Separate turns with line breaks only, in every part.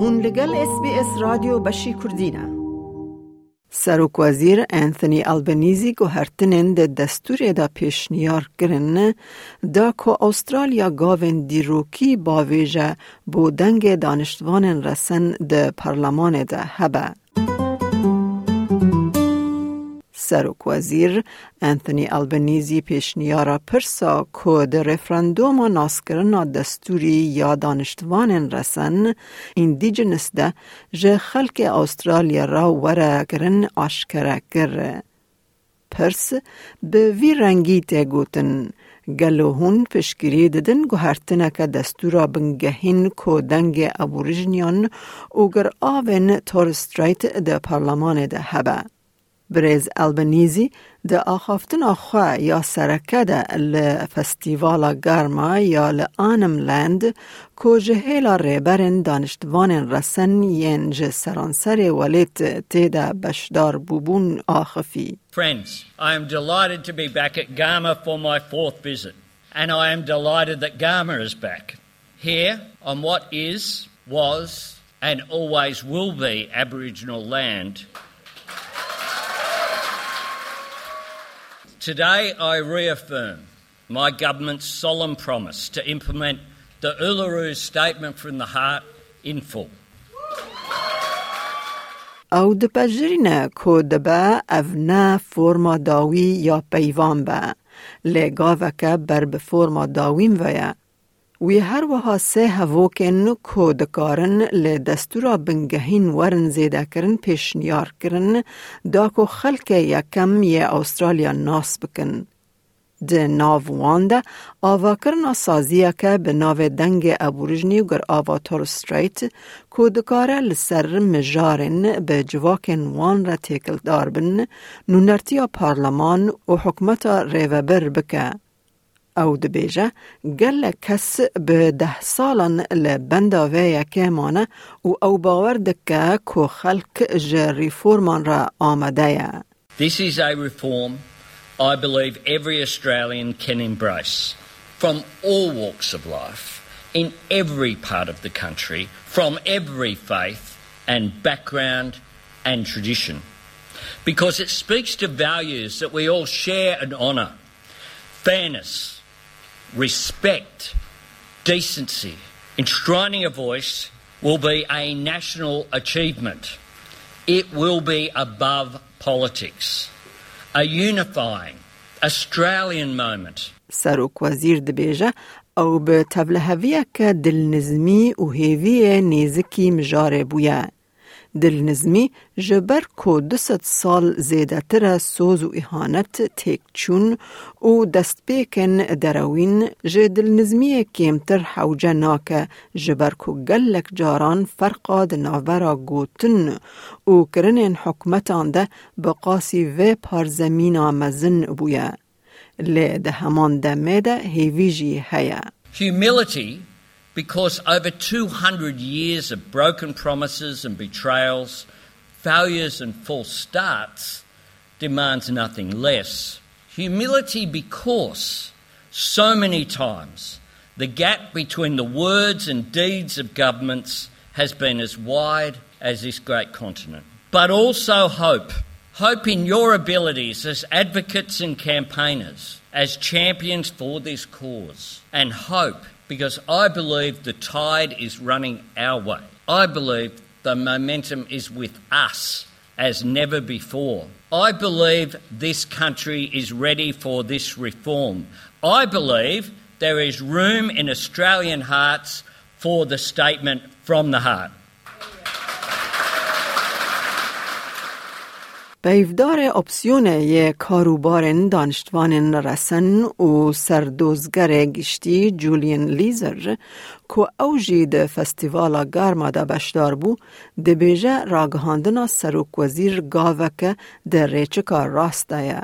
هون لگل اس بی اس رادیو بشی کردینه سروک وزیر انتونی البنیزی گوهرتنین ده دستور دا پیشنیار گرن دا که استرالیا گاوین دیروکی باویجه بودنگ دانشتوان رسن ده پارلمان ده هبه. سروک وزیر انتونی البنیزی پیشنیارا پرسا که در رفرندوم ناسکرنا دستوری یا دانشتوان رسن ایندیجنس ده جه خلق استرالیا را وره کرن آشکره کره. پرس به وی رنگی تگوتن گلو هون پشگیری ددن گوهرتنه که دستورا بنگهین کو دنگ ابوریجنیان اوگر آوین تورستریت ده پارلمان ده هبه. برز البنیزی ده آخافتن آخوا یا سرکه ده لفستیوالا گرما یا لآنم لند کو جهیلا ریبرن دانشتوان رسن ین جه سرانسر ولیت تیده بشدار بوبون آخفی.
Friends, I am delighted to be back at Garma for my fourth visit. And I am delighted that Garma is back. Here on what is, was, and always will be Aboriginal land Today, I reaffirm my government's solemn promise to implement the Uluru Statement from the Heart in full.
او د پجرینه کو دبا او نه فرما داوی یا پیوان به لگاوکه بر به فرما داویم ویا وی هر وها سه هوکن کو دکارن ل دستورا بنگهین ورن زیده کرن پیشنیار کرن دا کو خلک یکم یه استرالیا ناس بکن. د ناو ده آوا کرنا سازیه که به ناو دنگ ابوریجنی گر آوا تور ستریت کو دکاره لسر مجارن به جواکن وان را تیکل داربن نونرتیا پارلمان و حکمتا ریوبر بکه. او دبیجه گل کس به ده سالن لبندا وی کمانه و او باور دکه که خلق جه ریفورمان را آمده
This is a reform I believe every Australian can embrace from all walks of life, in every part of the country, from every faith and background and tradition. Because it speaks to values that we all share and honour fairness, respect, decency, enshrining a voice will be a national achievement. It will be above politics. A unifying Australian moment.
سروک وزیر دبیجه او به تبلهویه که دلنزمی و هیویه نیزکی مجاره بویه. دلنزمی جبر کو دست سال زیده تر سوز و احانت تیک چون و دست بیکن دروین جه دلنزمی کمتر حوجه ناکه جبر کو گلک جاران فرقا د ناورا گوتن و کرنین حکمتان ده بقاسی و پارزمین آمزن بویه. لی ده همان دمه ده هیویجی.
Humility because over 200 years of broken promises and betrayals, failures and false starts demands nothing less. Humility because so many times the gap between the words and deeds of governments has been as wide as this great continent. But also hope. Hope in your abilities as advocates and campaigners, as champions for this cause. And hope because I believe the tide is running our way. I believe the momentum is with us as never before. I believe this country is ready for this reform. I believe there is room in Australian hearts for the statement from the heart.
بیفدار اپسیون یه کاروبارن دانشتوان رسن و سردوزگر گشتی جولین لیزر که اوجی ده فستیوالا گرما ده بشدار بو ده بیجه راگهاندنا سروک وزیر گاوکه ده ریچکا راستایه.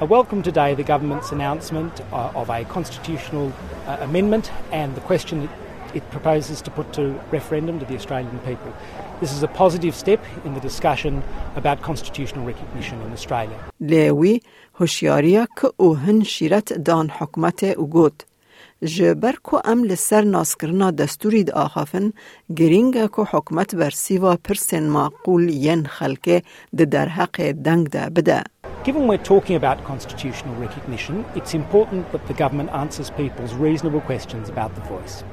I welcome today the government's announcement of a constitutional amendment and the question it proposes to put to referendum to the Australian people. This is a positive step in the discussion about constitutional recognition in Australia.
لیوی هوشیاریا که او هن شیرت دان حکمت او گوت. جبر کو ام لسر ناسکرنا دستوری دا آخافن گرینگا کو حکمت بر سیوا پرسن معقول ین خلکه ده در حق دنگ ده بده.
Given we're talking about constitutional recognition, it's important that the government answers people's reasonable questions about the voice.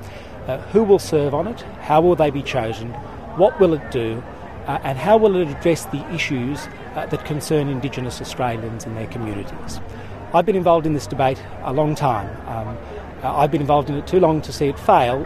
Uh, who will serve on it? How will they be chosen? What will it do? Uh, and how will it address the issues uh, that concern Indigenous Australians and their communities? I've been involved in this debate a long time. Um, I've been involved in it too long to see it fail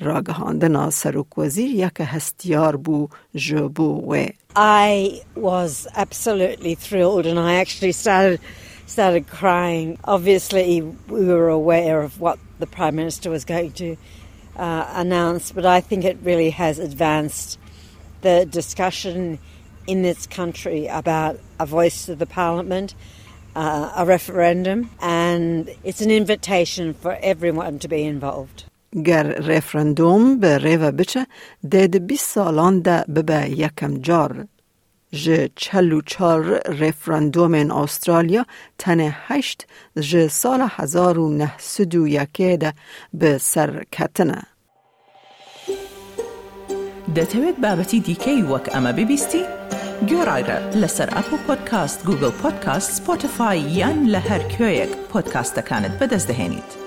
راگهاندنا سروک وزیر یک هستیار بو جبو و
I was absolutely thrilled, and I actually started started crying. Obviously, we were aware of what the prime minister was going to uh, announce, but I think it really has advanced the discussion in this country about a voice to the parliament. Uh, a referendum, and it's an invitation for everyone to be involved.
گەر ڕێفرەندۆم بە ڕێوە بچە دێد بی ساڵاندا ببە یەکەم جار. ji çel û çar referendomên Astralya tenê heşt ji sala hezar û neh sid û yekê de bi serketine.
دەتەوێت بابەتی دیکەی وەک ئەمە ببیستی؟ گۆڕایرە لەسەر ئەپ و پۆدکاست گوگل پۆدکاست سپۆتفاای یان لە هەر کوێیەک پۆدکاستەکانت بەدەستدەێنیت.